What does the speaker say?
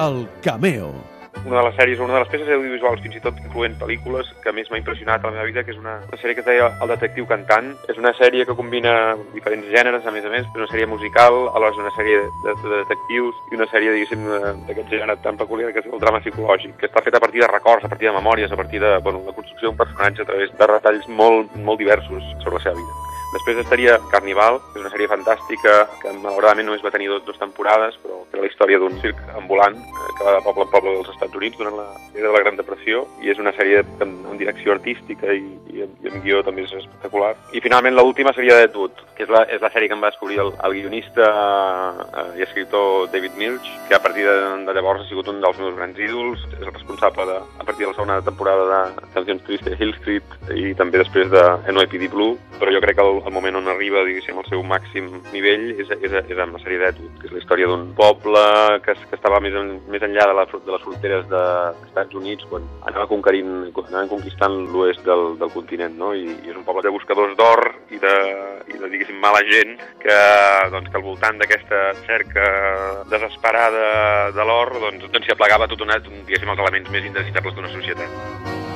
El Cameo. una de les sèries, una de les peces audiovisuals, fins i tot incloent pel·lícules, que més m'ha impressionat a la meva vida, que és una, una sèrie que es deia El detectiu cantant. És una sèrie que combina diferents gèneres, a més a més, és una sèrie musical, alhora és una sèrie de, de detectius i una sèrie, diguéssim, d'aquest gènere tan peculiar que és el drama psicològic, que està feta a partir de records, a partir de memòries, a partir de bueno, la construcció d'un personatge a través de retalls molt, molt diversos sobre la seva vida. Després estaria Carnival, que és una sèrie fantàstica que malauradament només va tenir dos, dues temporades, però que era la història d'un circ ambulant eh, que va de poble en poble dels Estats Units durant la era de la Gran Depressió i és una sèrie amb, amb direcció artística i, i, amb, i amb guió també és espectacular. I finalment l'última seria Dead Wood, que és la, és la sèrie que em va descobrir el, el guionista eh, i escriptor David Milch, que a partir de, de llavors ha sigut un dels meus grans ídols, és el responsable de, a partir de la segona temporada de Cancions Tristes Hill Street i també després de NYPD Blue, però jo crec que el, el moment on arriba, diguéssim, al seu màxim nivell és, és, és amb la sèrie d'Etwood, que és la història d'un poble que, que estava més, en, més enllà de, la, de les fronteres dels Estats Units quan anava conquerint, anaven conquistant l'oest del, del continent, no? I, I és un poble de buscadors d'or i de, i de, diguéssim, mala gent que, doncs, que al voltant d'aquesta cerca desesperada de l'or doncs, doncs s'hi aplegava tot una, diguéssim, els elements més indesitjables d'una societat.